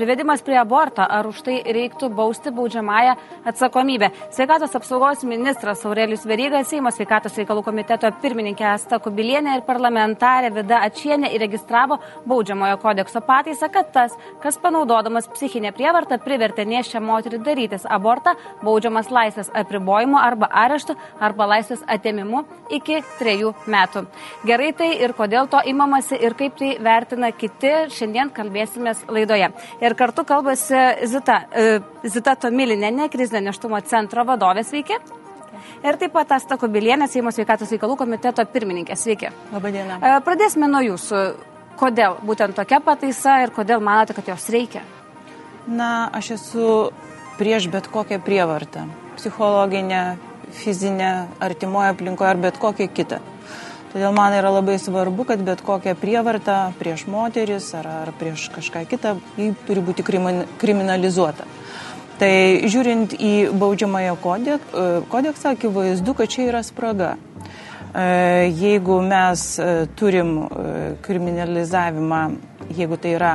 Privedimas prie aborto, ar už tai reiktų bausti baudžiamąją atsakomybę. Sveikatos apsaugos ministras Aurelijus Verygas, Seimo sveikatos reikalų komiteto pirmininkė Asta Kubilienė ir parlamentarė Vida Ačienė įregistravo baudžiamojo kodekso pataisą, kad tas, kas panaudodamas psichinę prievartą privertė neščią moterį darytis abortą, baudžiamas laisvės apribojimu arba areštu arba laisvės atėmimu iki trejų metų. Gerai tai ir kodėl to imamasi ir kaip tai vertina kiti, šiandien kalbėsime laidoje. Ir kartu kalbasi Zita, e, Zita Tomilinė, krizinio neštumo centro vadovė, sveiki. Ir taip pat Asta Kubilienė, Seimo sveikatos reikalų komiteto pirmininkė, sveiki. Labadiena. E, pradėsime nuo jūsų. Kodėl būtent tokia pataisa ir kodėl manote, kad jos reikia? Na, aš esu prieš bet kokią prievartą. Psichologinę, fizinę, artimoje aplinkoje ar bet kokią kitą. Todėl man yra labai svarbu, kad bet kokia prievarta prieš moteris ar, ar prieš kažką kitą, ji turi būti kriminalizuota. Tai žiūrint į baudžiamąją e, kodeksą, akivaizdu, kad čia yra spraga. E, jeigu mes e, turim kriminalizavimą, jeigu tai yra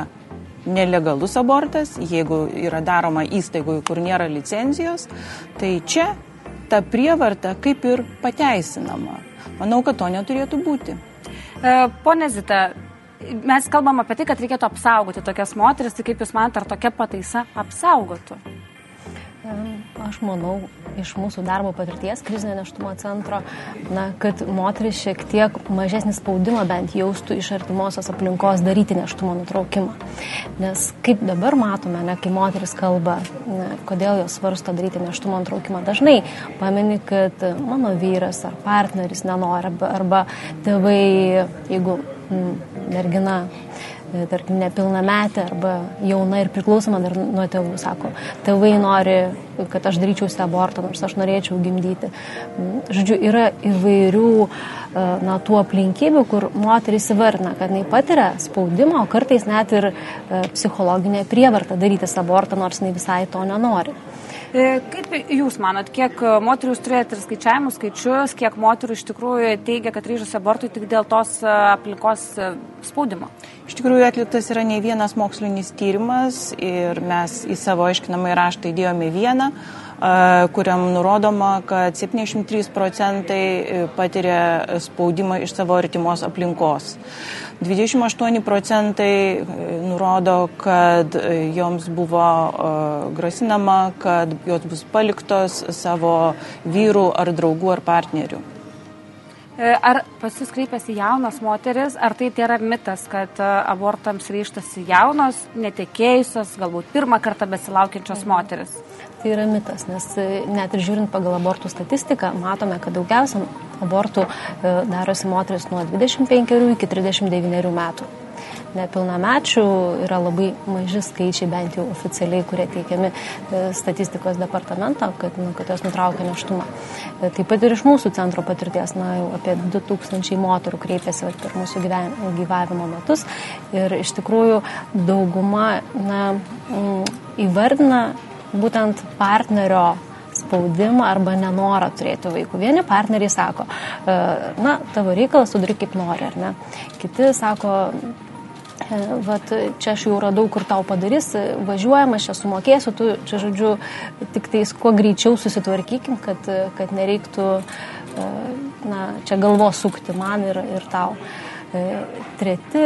nelegalus abortas, jeigu yra daroma įstaigoje, kur nėra licenzijos, tai čia ta prievarta kaip ir pateisinama. Manau, kad to neturėtų būti. E, pone Zita, mes kalbam apie tai, kad reikėtų apsaugoti tokias moteris, tai kaip Jūs manote, ar tokia pataisa apsaugotų? Aš manau, iš mūsų darbo patirties krizinio neštumo centro, na, kad moteris šiek tiek mažesnį spaudimą bent jaustų iš artimosios aplinkos daryti neštumo nutraukimą. Nes kaip dabar matome, ne, kai moteris kalba, ne, kodėl jos svarsto daryti neštumo nutraukimą, dažnai pamini, kad mano vyras ar partneris nenori arba, arba tėvai, jeigu m, mergina tarkim, nepilnametė arba jauna ir priklausoma dar nuo tėvų, sako, tėvai nori, kad aš daryčiausi abortą, nors aš norėčiau gimdyti. Mm, žodžiu, yra įvairių e, na, tų aplinkybių, kur moteris įvardina, kad jinai patiria spaudimą, o kartais net ir e, psichologinę prievartą daryti abortą, nors jinai visai to nenori. Kaip Jūs manot, kiek moterų jūs turėjote ir skaičiavimų skaičius, kiek moterų iš tikrųjų teigia, kad ryžosi abortui tik dėl tos aplinkos spaudimo? Iš tikrųjų atliktas yra ne vienas mokslinis tyrimas ir mes į savo aiškinamą raštą įdėjome vieną, kuriam nurodoma, kad 73 procentai e, patiria spaudimą iš savo artimos aplinkos. 28 procentai e, nurodo, kad e, joms buvo grasinama, kad jos bus paliktos savo vyrų ar draugų ar partnerių. E, ar pas jūs kreipiasi jaunos moteris, ar tai yra mitas, kad e, abortams ryštasi jaunos, netekėjusios, galbūt pirmą kartą besilaukiančios mhm. Tai yra mitas, nes e, net ir žiūrint pagal abortų statistiką, matome, kad daugiausia abortų darosi moteris nuo 25 iki 39 metų nepilnamečių yra labai maži skaičiai, bent jau oficialiai, kurie teikiami e, statistikos departamento, kad, nu, kad jos nutraukia neštumą. E, taip pat ir iš mūsų centro patirties, na, jau apie 2000 moterų kreipėsi per mūsų gyvavimo metus ir iš tikrųjų dauguma na, įvardina būtent partnerio spaudimą arba nenorą turėti vaikų. Vieni partneriai sako, e, na, tavo reikalas, tu daryk kaip nori, ar ne. Kiti sako, E, vat čia aš jau radau, kur tau padarys, važiuojam, aš čia sumokėsiu, tu čia žodžiu, tik tais kuo greičiau susitvarkykim, kad, kad nereiktų e, na, čia galvos sukti man ir, ir tau. Treti,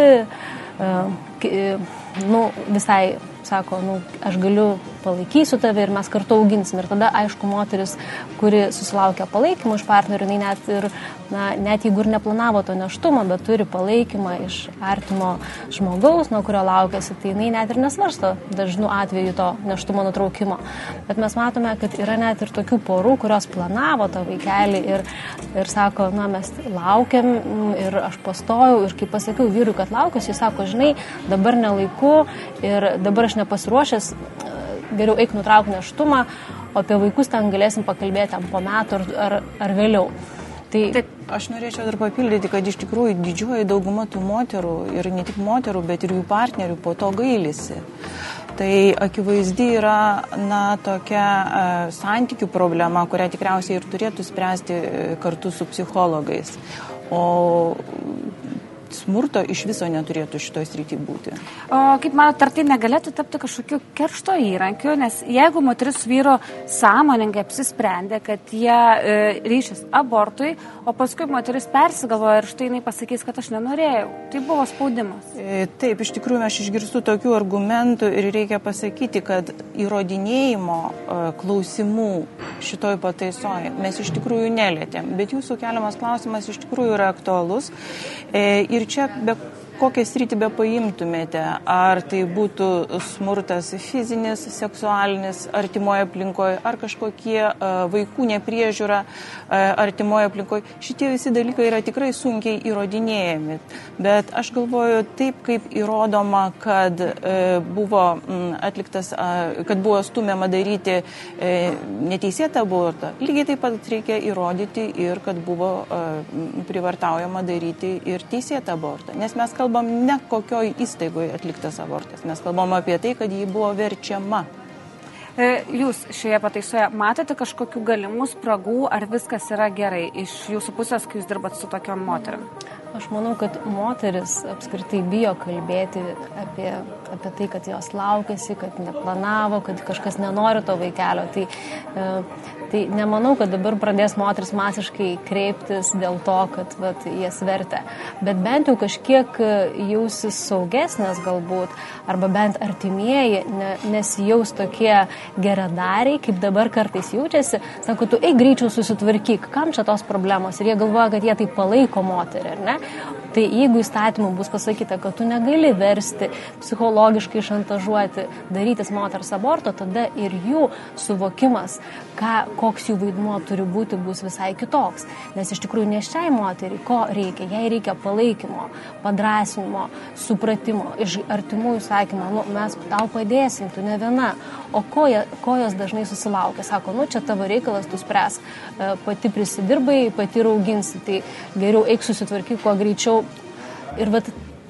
nu, visai sako, nu, aš galiu palaikysiu tave ir mes kartu auginsim. Ir tada, aišku, moteris, kuri susilaukia palaikymą iš partnerių, jinai net ir, na, net jeigu ir neplanavo to neštumo, bet turi palaikymą iš artimo žmogaus, nuo kurio laukiasi, tai jinai net ir nesvarsto dažnu atveju to neštumo nutraukimo. Bet mes matome, kad yra net ir tokių porų, kurios planavo tą vaikelį ir, ir sako, na, mes laukiam ir aš pastojau ir kai pasakiau vyrui, kad laukiuosi, jis sako, žinai, dabar nelaiku ir dabar aš nepasiruošęs geriau eik nutrauk neštumą, o apie vaikus ten galėsim pakalbėti po metų ar, ar, ar vėliau. Tai Taip, aš norėčiau dar papildyti, kad iš tikrųjų didžioji dauguma tų moterų ir ne tik moterų, bet ir jų partnerių po to gailisi. Tai akivaizdi yra na, tokia e, santykių problema, kurią tikriausiai ir turėtų spręsti e, kartu su psichologais. O smurto iš viso neturėtų šitoj srity būti. O kaip manote, ar tai negalėtų tapti kažkokiu keršto įrankiu, nes jeigu moteris vyro sąmoningai apsisprendė, kad jie e, ryšis abortui, o paskui moteris persigalvoja ir štai jinai pasakys, kad aš nenorėjau, tai buvo spaudimas. E, taip, iš tikrųjų aš išgirstu tokių argumentų ir reikia pasakyti, kad įrodinėjimo e, klausimų šitoj pataisoje mes iš tikrųjų nelėtėm, bet jūsų keliamas klausimas iš tikrųjų yra aktualus. E, ir čia be kokią sritį be paimtumėte, ar tai būtų smurtas fizinis, seksualinis, artimoje aplinkoje, ar kažkokie uh, vaikų nepriežiūra uh, artimoje aplinkoje, šitie visi dalykai yra tikrai sunkiai įrodinėjami. Bet aš galvoju, taip kaip įrodoma, kad uh, buvo atliktas, kad buvo stumiama daryti neteisėtą abortą, lygiai taip pat reikia įrodyti ir kad buvo privartaujama daryti ir teisėtą abortą. Nes mes kalbame kalbam ne kokioj įstaigoje atliktas abortas, mes kalbam apie tai, kad jį buvo verčiama. E, jūs šioje pataisoje matote kažkokių galimų spragų, ar viskas yra gerai iš jūsų pusės, kai jūs dirbat su tokiam moteriam? Aš manau, kad moteris apskritai bijo kalbėti apie, apie tai, kad jos laukėsi, kad neplanavo, kad kažkas nenori to vaikelio. Tai, e, tai nemanau, kad dabar pradės moteris masiškai kreiptis dėl to, kad vat, jas vertė. Bet bent jau kažkiek jausis saugesnės galbūt, arba bent artimieji ne, nesijaus tokie geradariai, kaip dabar kartais jaučiasi. Sako, tu eik greičiau susitvarkyk, kam čia tos problemos. Ir jie galvoja, kad jie tai palaiko moterį, ar ne? Tai jeigu įstatymu bus pasakyta, kad tu negali versti, psichologiškai šantažuoti, darytis moters aborto, tada ir jų suvokimas, ką, koks jų vaidmuo turi būti, bus visai kitoks. Nes iš tikrųjų nešiai moteriai, ko reikia? Jai reikia palaikymo, padrasinimo, supratimo, iš artimųjų sakymo, nu, mes tau padėsim, tu ne viena. O ko, ko jos dažnai susilaukia? Sako, nu čia tavo reikalas, tu spręs, e, pati prisidirbai, pati rauginsi, tai geriau eik susitvarkyk kuo greičiau Ir vat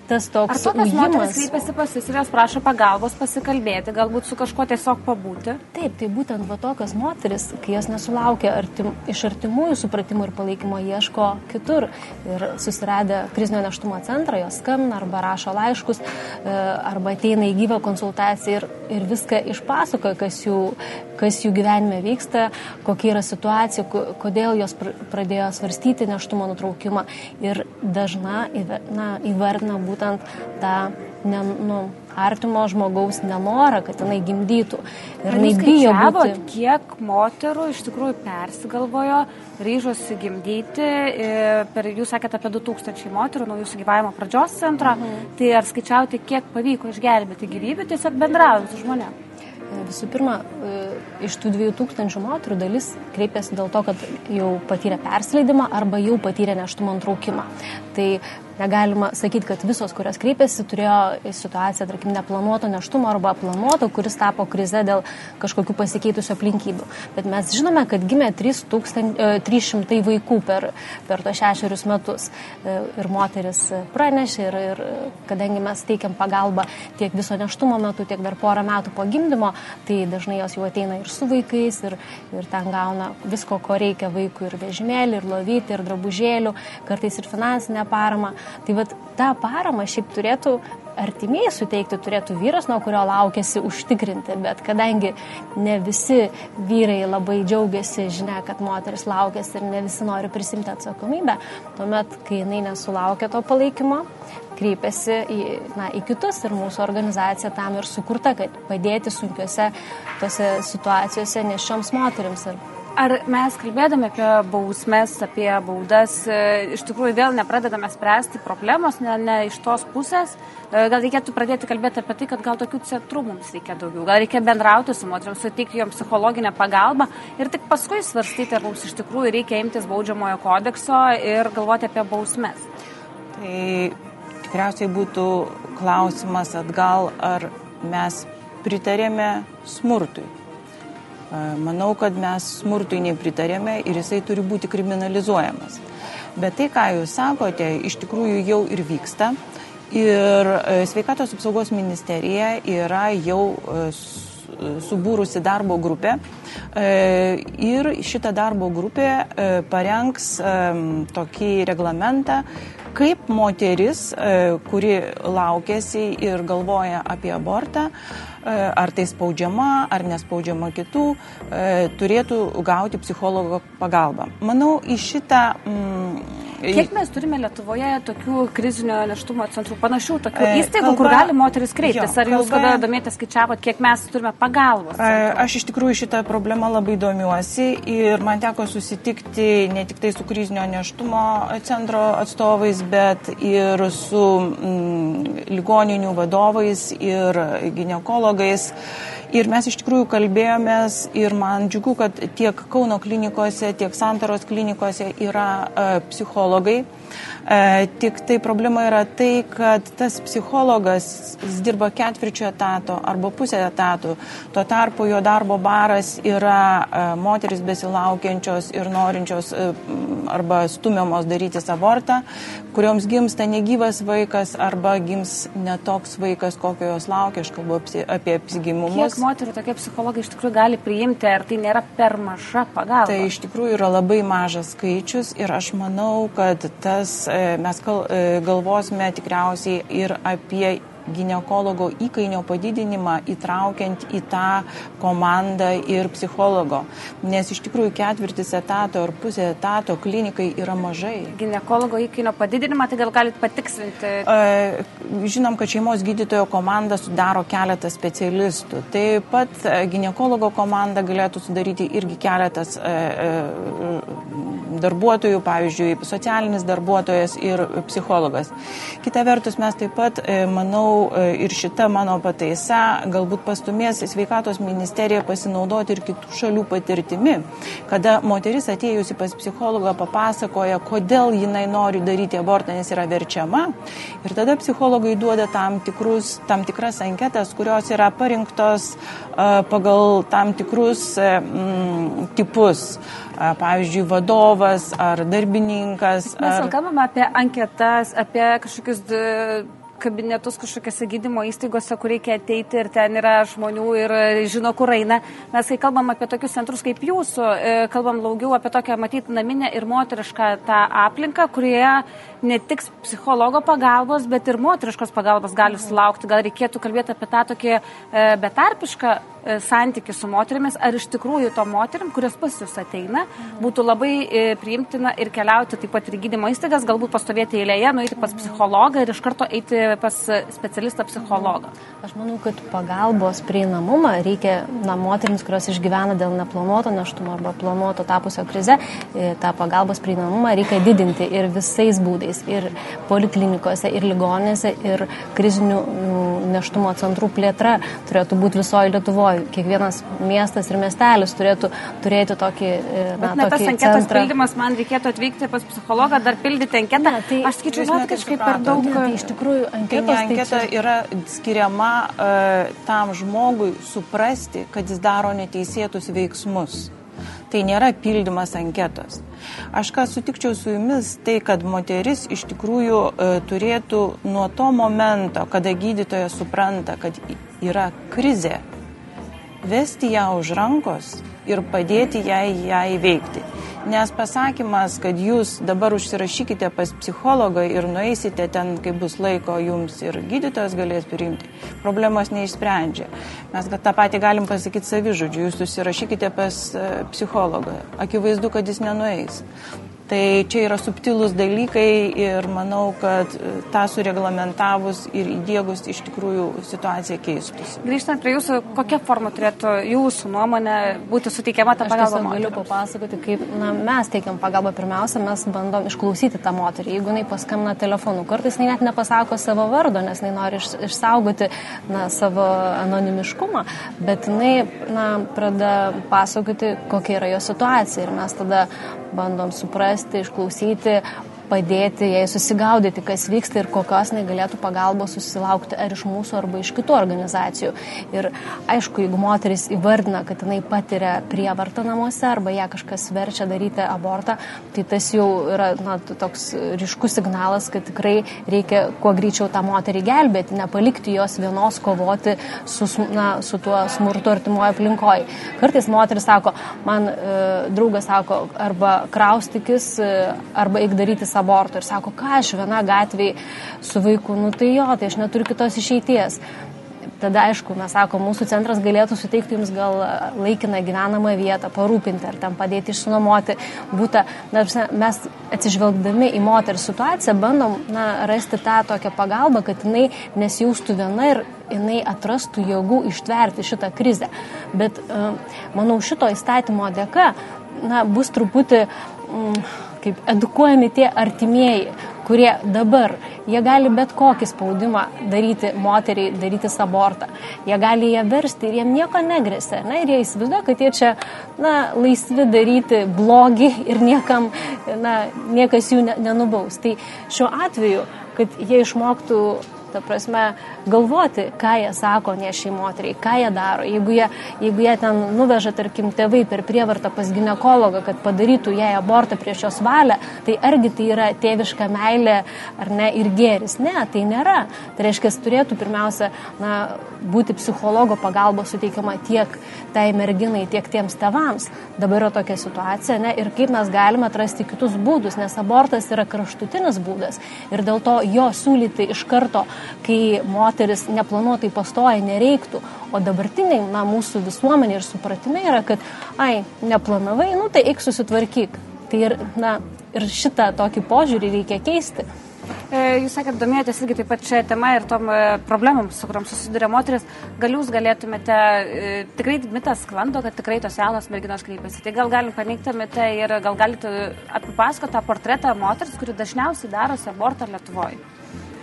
tas toks. Ar tokios ujimas... moteris kreipiasi pas jūs ir jos prašo pagalbos pasikalbėti, galbūt su kažkuo tiesiog pabūti? Taip, tai būtent va tokios moteris, kai jos nesulaukia artim, iš artimųjų supratimų ir palaikymo, ieško kitur. Ir susiradę krizinio neštumo centrą, jos skambina arba rašo laiškus, e, arba ateina į gyvą konsultaciją ir, ir viską išpasakoja, kas jų, kas jų gyvenime vyksta, kokia yra situacija, kodėl jos pradėjo svarstyti neštumo nutraukimą. Ir dažna na, įvardina būtent tą ne, nu, artimo žmogaus nenorą, kad jinai gimdytų. Ir jinai bijo būti. Kiek moterų iš tikrųjų persigalvojo, ryžosi gimdyti, e, per, jūs sakėte apie 2000 moterų nuo jūsų gyvavimo pradžios centro, mhm. tai ar skaičiauti, kiek pavyko išgelbėti gyvybių tiesiog bendraujant su žmonėmis? Visų pirma, e, iš tų 2000 moterų dalis kreipėsi dėl to, kad jau patyrė persileidimą arba jau patyrė neštumo antraukimą. Tai negalima sakyti, kad visos, kurios kreipėsi, turėjo situaciją, tarkim, neplanuoto neštumo arba planuoto, kuris tapo krize dėl kažkokių pasikeitusių aplinkybių. Bet mes žinome, kad gimė 300 e, vaikų per, per to šešerius metus. E, ir moteris pranešė, ir, ir kadangi mes teikiam pagalbą tiek viso neštumo metu, tiek dar porą metų po gimdymo, tai dažnai jos jau ateina ir su vaikais, ir, ir ten gauna visko, ko reikia vaikui, ir vežimėlį, ir lovyti, ir drabužėlių, kartais ir finansinę paramą. Tai vad tą paramą šiaip turėtų artimieji suteikti, turėtų vyras, nuo kurio laukėsi užtikrinti, bet kadangi ne visi vyrai labai džiaugiasi žinia, kad moteris laukėsi ir ne visi nori prisimti atsakomybę, tuomet, kai jinai nesulaukia to palaikymo, kreipiasi į, na, į kitus ir mūsų organizacija tam ir sukurta, kad padėti sunkiose tose situacijose nešioms moteriams. Ir Ar mes kalbėdami apie bausmes, apie baudas, e, iš tikrųjų vėl nepradedame spręsti problemos, ne, ne iš tos pusės? E, gal reikėtų pradėti kalbėti apie tai, kad gal tokių centrų mums reikia daugiau, gal reikia bendrauti su moteriams, suteikti joms psichologinę pagalbą ir tik paskui svarstyti, ar mums iš tikrųjų reikia imtis baudžiamojo kodekso ir galvoti apie bausmes. Tai tikriausiai būtų klausimas atgal, ar mes pritarėme smurtui Manau, kad mes smurtui nepritarėme ir jisai turi būti kriminalizuojamas. Bet tai, ką jūs sakote, iš tikrųjų jau ir vyksta. Ir sveikatos apsaugos ministerija yra jau subūrusi darbo grupę ir šita darbo grupė parengs tokį reglamentą, kaip moteris, kuri laukėsi ir galvoja apie abortą, ar tai spaudžiama, ar nespaudžiama kitų, turėtų gauti psichologo pagalbą. Manau, į šitą mm, Kiek mes turime Lietuvoje tokių krizinio neštumo centrų, panašių tokių e, įstaigų, kalba, kur gali moteris kreiptis? Jo, Ar jūs kalba, kada domėtės skaičiavot, kiek mes turime pagalbos? Centrų? Aš iš tikrųjų šitą problemą labai domiuosi ir man teko susitikti ne tik tai su krizinio neštumo centro atstovais, bet ir su mm, ligoninių vadovais ir gynekologais. Ir mes iš tikrųjų kalbėjomės ir man džiugu, kad tiek Kauno klinikose, tiek Santaros klinikose yra uh, psichologai. E, tik tai problema yra tai, kad tas psichologas dirba ketvirčio etato arba pusę etatų. Tuo tarpu jo darbo baras yra e, moteris besilaukiančios ir norinčios e, arba stumiamos daryti abortą, kurioms gimsta negyvas vaikas arba gims netoks vaikas, kokio jos laukia. Aš kalbu apie apsigimumus. Kiek moterų tokie psichologai iš tikrųjų gali priimti, ar tai nėra per maža pagalba? Tai iš tikrųjų yra labai mažas skaičius ir aš manau, kad tas mes e, galvosime tikriausiai ir apie gynekologo įkainio padidinimą įtraukiant į tą komandą ir psichologo. Nes iš tikrųjų ketvirtis etato ar pusė etato klinikai yra mažai. Gynekologo įkainio padidinimą, tai gal galit patikslinti? Žinom, kad šeimos gydytojo komanda sudaro keletą specialistų. Taip pat gynekologo komanda galėtų sudaryti irgi keletas darbuotojų, pavyzdžiui, socialinis darbuotojas ir psichologas. Kita vertus, mes taip pat, manau, manau, e, ir šita mano pataisa galbūt pastumės sveikatos ministeriją pasinaudoti ir kitų šalių patirtimi, kada moteris atėjusi pas psichologą papasakoja, kodėl jinai nori daryti abortą, nes yra verčiama. Ir tada psichologai duoda tam, tikrus, tam tikras anketas, kurios yra parinktos uh, pagal tam tikrus uh, tipus. Pavyzdžiui, vadovas ar darbininkas. Mes ar... kalbame apie anketas, apie kažkokius kabinetus kažkokiose gydymo įstaigose, kur reikia ateiti ir ten yra žmonių ir žino, kur eina. Mes, kai kalbam apie tokius centrus kaip jūsų, e, kalbam daugiau apie tokią, matyti, naminę ir moterišką tą aplinką, kurioje ne tik psichologo pagalbos, bet ir moteriškos pagalbos gali sulaukti. Gal reikėtų kalbėti apie tą tokį e, betarpišką e, santykių su moterimis, ar iš tikrųjų to moterim, kurios pas jūs ateina, būtų labai e, priimtina ir keliauti taip pat ir gydymo įstaigas, galbūt pastovėti eilėje, nueiti pas psichologą ir iš karto eiti pas specialistą psichologą. Aš manau, kad pagalbos prieinamumą reikia na, moteriams, kurios išgyvena dėl neplanuoto neštumo arba planuoto tapusio krize, tą pagalbos prieinamumą reikia didinti ir visais būdais ir poliklinikose, ir ligonėse, ir krizinių neštumo centrų plėtra turėtų būti visoje Lietuvoje. Kiekvienas miestas ir miestelis turėtų turėti tokį, e, na, Bet ne tas anketos centrą. pildymas, man reikėtų atvykti pas psichologą, dar pildyti anketą. Ne, tai, Aš skaičiu, žinot, kažkaip per daug. Ne, tai iš tikrųjų anketos, tai anketa tai čia... yra skiriama uh, tam žmogui suprasti, kad jis daro neteisėtus veiksmus. Tai nėra pildymas anketos. Aš ką sutikčiau su jumis, tai kad moteris iš tikrųjų e, turėtų nuo to momento, kada gydytojas supranta, kad yra krizė, vesti ją už rankos ir padėti jai ją įveikti. Nes pasakymas, kad jūs dabar užsirašykite pas psichologą ir nueisite ten, kai bus laiko jums ir gydytojas galės priimti, problemos neišsprendžia. Mes tą patį galim pasakyti savižudžiu, jūs užsirašykite pas e, psichologą. Akivaizdu, kad jis nenueis. Tai čia yra subtilūs dalykai ir manau, kad e, tą sureglamentavus ir įdėgus iš tikrųjų situacija keistųsi. Grįžtant prie jūsų, kokia forma turėtų jūsų nuomonė būti suteikiama ta pagalba? Aš galiu papasakoti, kaip na, mes teikiam pagalbą. Pirmiausia, mes bandom išklausyti tą moterį. Jeigu jinai paskambina telefonu, kartais jinai net nepasako savo vardo, nes jinai nori iš, išsaugoti na, savo anonimiškumą, bet jinai na, pradeda pasakoti, kokia yra jo situacija ir mes tada bandom suprasti, išklausyti, padėti jai susigaudyti, kas vyksta ir kokios negalėtų pagalbos susilaukti ar iš mūsų, arba iš kitų organizacijų. Ir aišku, jeigu moteris įvardina, kad jinai patiria prievartą namuose arba ją kažkas verčia daryti abortą, tai tas jau yra na, toks ryškus signalas, kad tikrai reikia kuo greičiau tą moterį gelbėti, nepalikti jos vienos kovoti su, na, su tuo smurtu artimoje aplinkoje. Kartais moteris sako, man e, draugas sako, arba kraustikis, e, arba eik daryti abortų ir sako, ką aš viena gatvėje su vaiku, nu tai jo, tai aš neturiu kitos išeities. Tada, aišku, mes sakom, mūsų centras galėtų suteikti jums gal laikiną gyvenamą vietą, parūpinti ar tam padėti išsinuomoti būtą. Mes atsižvelgdami į moterį situaciją bandom na, rasti tą tokią pagalbą, kad jinai nesijaustų viena ir jinai atrastų jėgų ištverti šitą krizę. Bet, manau, šito įstatymo dėka na, bus truputį... Mm, kaip edukuojami tie artimieji, kurie dabar, jie gali bet kokį spaudimą daryti moteriai, daryti abortą. Jie gali ją versti ir jiem nieko negresia. Na, ir jie įsivaizduoja, kad jie čia na, laisvi daryti blogį ir niekam, na, niekas jų nenubaus. Tai šiuo atveju, kad jie išmoktų ta prasme, galvoti, ką jie sako nešiai moteriai, ką jie daro. Jeigu jie, jeigu jie ten nuveža, tarkim, tėvai per prievartą pas gynekologą, kad padarytų jai abortą prieš jos valią, tai argi tai yra tėviška meilė ar ne ir gėris? Ne, tai nėra. Tai reiškia, turėtų pirmiausia na, būti psichologo pagalba suteikiama tiek tai merginai, tiek tiems tevams. Dabar yra tokia situacija ne, ir kaip mes galime atrasti kitus būdus, nes abortas yra kraštutinis būdas ir dėl to jo siūlyti iš karto, kai moteris neplanuotai pastoja, nereiktų. O dabartiniai, na, mūsų visuomenė ir supratime yra, kad, ai, neplanavai, nu tai eik susitvarkyk. Tai ir, na, ir šitą tokį požiūrį reikia keisti. E, jūs sakėt, domėjotės irgi taip pat šią temą ir tom e, problemom, su kuriam susiduria moteris. Gal jūs galėtumėte, e, tikrai mitas sklando, kad tikrai tos jaunos merginos kreipiasi. Tai gal galim paneigti mitą ir gal galite apipasakoti tą portretą moters, kuri dažniausiai darosi abortą Lietuvoje.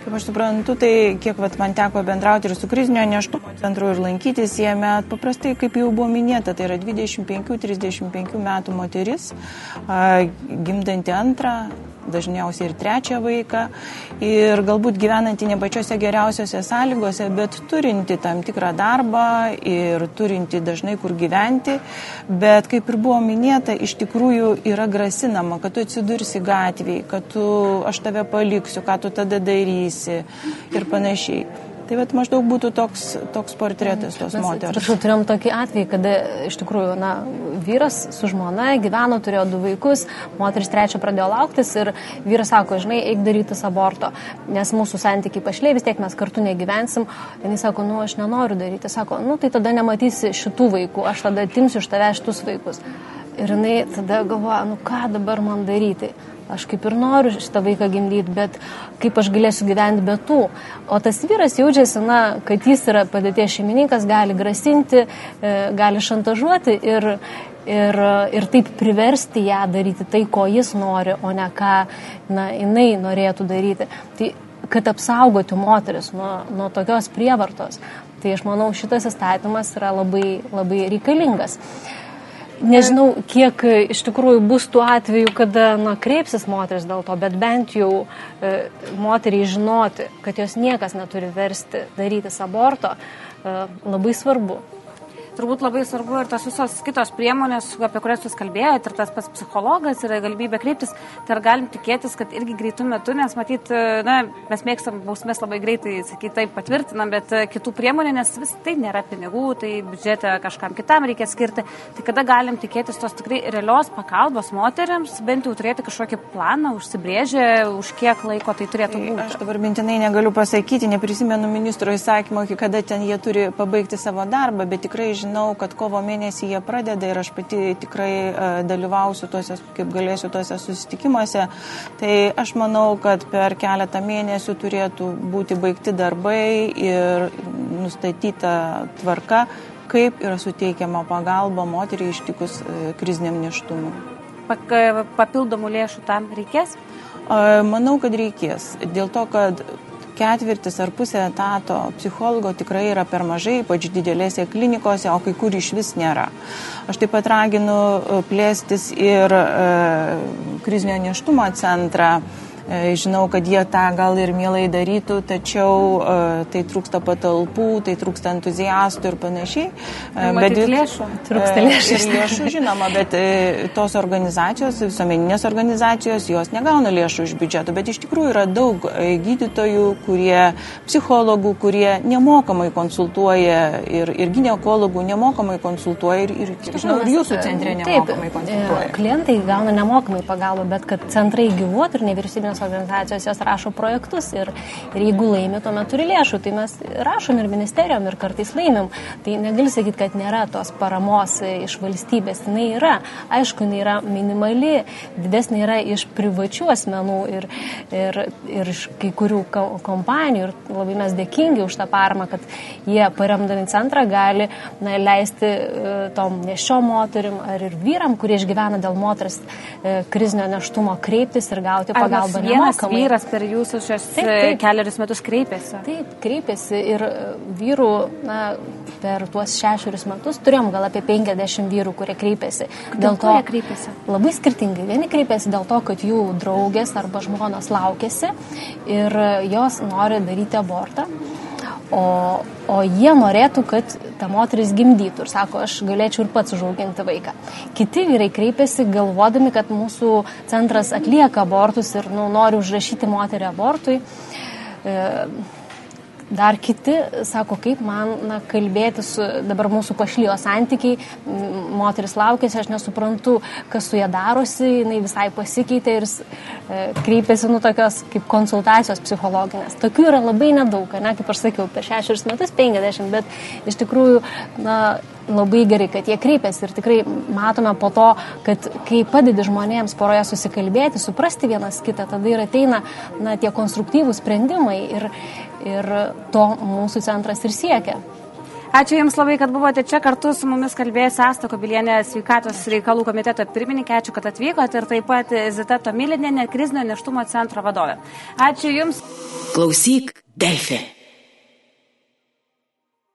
Kaip aš suprantu, tai kiek vat, man teko bendrauti ir su krizinio neštumo centru ir lankytis jame, paprastai, kaip jau buvo minėta, tai yra 25-35 metų moteris, gimdanti antrą, dažniausiai ir trečią vaiką ir galbūt gyvenanti ne pačiose geriausiose sąlygose, bet turinti tam tikrą darbą ir turinti dažnai kur gyventi, bet kaip ir buvo minėta, iš tikrųjų yra grasinama, kad tu atsidursi gatvėje, kad tu, aš tave paliksiu, ką tu tada darysi ir panašiai. Tai vat, maždaug būtų toks, toks portretas tos Mes, moters. Atsiprašau, turėjom tokį atvejį, kada iš tikrųjų na, vyras su žmona gyveno, turėjo du vaikus, moteris trečio pradėjo lauktis ir vyras sako, žinai, eik daryti aborto, nes mūsų santykiai pašliai, vis tiek mes kartu negyvensim. Jis sako, nu aš nenoriu daryti. Sako, nu tai tada nematysi šitų vaikų, aš tada atimsiu iš tave šitus vaikus. Ir jinai tada galvoja, nu ką dabar man daryti aš kaip ir noriu šitą vaiką gimdyti, bet kaip aš galėsiu gyventi be tų. O tas vyras jaučiasi, na, kad jis yra padėties šeimininkas, gali grasinti, e, gali šantažuoti ir, ir, ir taip priversti ją daryti tai, ko jis nori, o ne ką na, jinai norėtų daryti. Tai kad apsaugoti moteris nuo, nuo tokios prievartos. Tai aš manau, šitas įstatymas yra labai, labai reikalingas. Uh, Nežinau, kiek e, iš tikrųjų bus tų atvejų, kada na, kreipsis moteris dėl to, bet bent jau e, moteriai žinoti, kad jos niekas neturi versti daryti aborto, e, labai svarbu turbūt labai svarbu ir tos visos kitos priemonės, apie kurias jūs kalbėjote, ir tas pats psichologas yra galimybė kreiptis, tai ar galim tikėtis, kad irgi greitų metų, nes matyt, na, mes mėgstam bausmės labai greitai, sakyti, taip patvirtinam, bet e, kitų priemonių, nes vis tai nėra pinigų, tai biudžete kažkam kitam reikia skirti, tai kada galim tikėtis tos tikrai realios pagalbos moteriams, bent jau turėti kažkokį planą, užsibrėžę, už kiek laiko tai turėtų būti. Aš dabar mintinai negaliu pasakyti, neprisimenu ministro įsakymo, iki kada ten jie turi pabaigti savo darbą, bet tikrai žinau, žinau, kad kovo mėnesį jie pradeda ir aš pati tikrai e, dalyvausiu tuose, kaip galėsiu tuose susitikimuose. Tai aš manau, kad per keletą mėnesių turėtų būti baigti darbai ir nustatyta tvarka, kaip yra suteikiama pagalba moteriai ištikus e, kriziniam neštumui. Papildomų lėšų tam reikės? Manau, kad reikės. Dėl to, kad ketvirtis ar pusė etato psichologo tikrai yra per mažai, ypač didelėse klinikose, o kai kur iš vis nėra. Aš taip pat raginu e, plėstis ir e, krizinio neštumo centrą Žinau, kad jie tą gal ir mielai darytų, tačiau tai trūksta patalpų, tai trūksta entuziastų ir panašiai. Bet lėšų. Trūksta lėšų. Lėšų, žinoma, bet tos organizacijos, visuomeninės organizacijos, jos negauna lėšų iš biudžeto, bet iš tikrųjų yra daug gydytojų, kurie, psichologų, kurie nemokamai konsultuoja ir, ir gynekologų nemokamai konsultuoja ir, ir, žinau, ir jūsų centre nemokamai konsultuoja. Klientai gauna nemokamai pagalbą, bet kad centrai gyvuotų ir nevyriausybinės organizacijos jos rašo projektus ir, ir jeigu laimi, tuomet turi lėšų, tai mes rašom ir ministerijom ir kartais laimim. Tai negali sakyti, kad nėra tos paramos iš valstybės, jinai yra. Aišku, jinai yra minimali, didesnė yra iš privačių asmenų ir, ir, ir iš kai kurių kompanijų ir labai mes dėkingi už tą paramą, kad jie paremdami centrą gali na, leisti e, tom nešio moterim ar ir vyram, kurie išgyvena dėl moters e, krizinio neštumo kreiptis ir gauti pagalbą. Vienas nemokamai. vyras per jūsų šios taip, e, taip. keliarius metus kreipėsi. Taip, kreipėsi ir e, vyrų na, per tuos šešerius metus turėjom gal apie 50 vyrų, kurie kreipėsi. Dėl to jie kreipėsi? Labai skirtingai. Vieni kreipėsi dėl to, kad jų draugės arba žmonos laukėsi ir jos nori daryti abortą. O, o jie norėtų, kad ta moteris gimdytų ir sako, aš galėčiau ir pats užauginti vaiką. Kiti vyrai kreipiasi galvodami, kad mūsų centras atlieka abortus ir nu, nori užrašyti moterį abortui. E, Dar kiti sako, kaip man na, kalbėti su dabar mūsų pašlyjo santykiai, moteris laukėsi, aš nesuprantu, kas su ją darosi, jinai visai pasikeitė ir e, kreipėsi nu tokios kaip konsultacijos psichologinės. Tokių yra labai nedaug, ne, kaip aš sakiau, per šešerius metus 50, bet iš tikrųjų na, labai gerai, kad jie kreipiasi ir tikrai matome po to, kad kai padedi žmonėms poroje susikalbėti, suprasti vienas kitą, tada ir ateina na, tie konstruktyvūs sprendimai ir, ir to mūsų centras ir siekia. Ačiū Jums labai, kad buvote čia kartu su mumis kalbėjęs Asta Kobilienė, sveikatos reikalų komiteto pirmininkė. Ačiū, kad atvykote ir taip pat Zita Tomilinė, krizinio neštumo centro vadovė. Ačiū Jums. Klausyk, Delfė.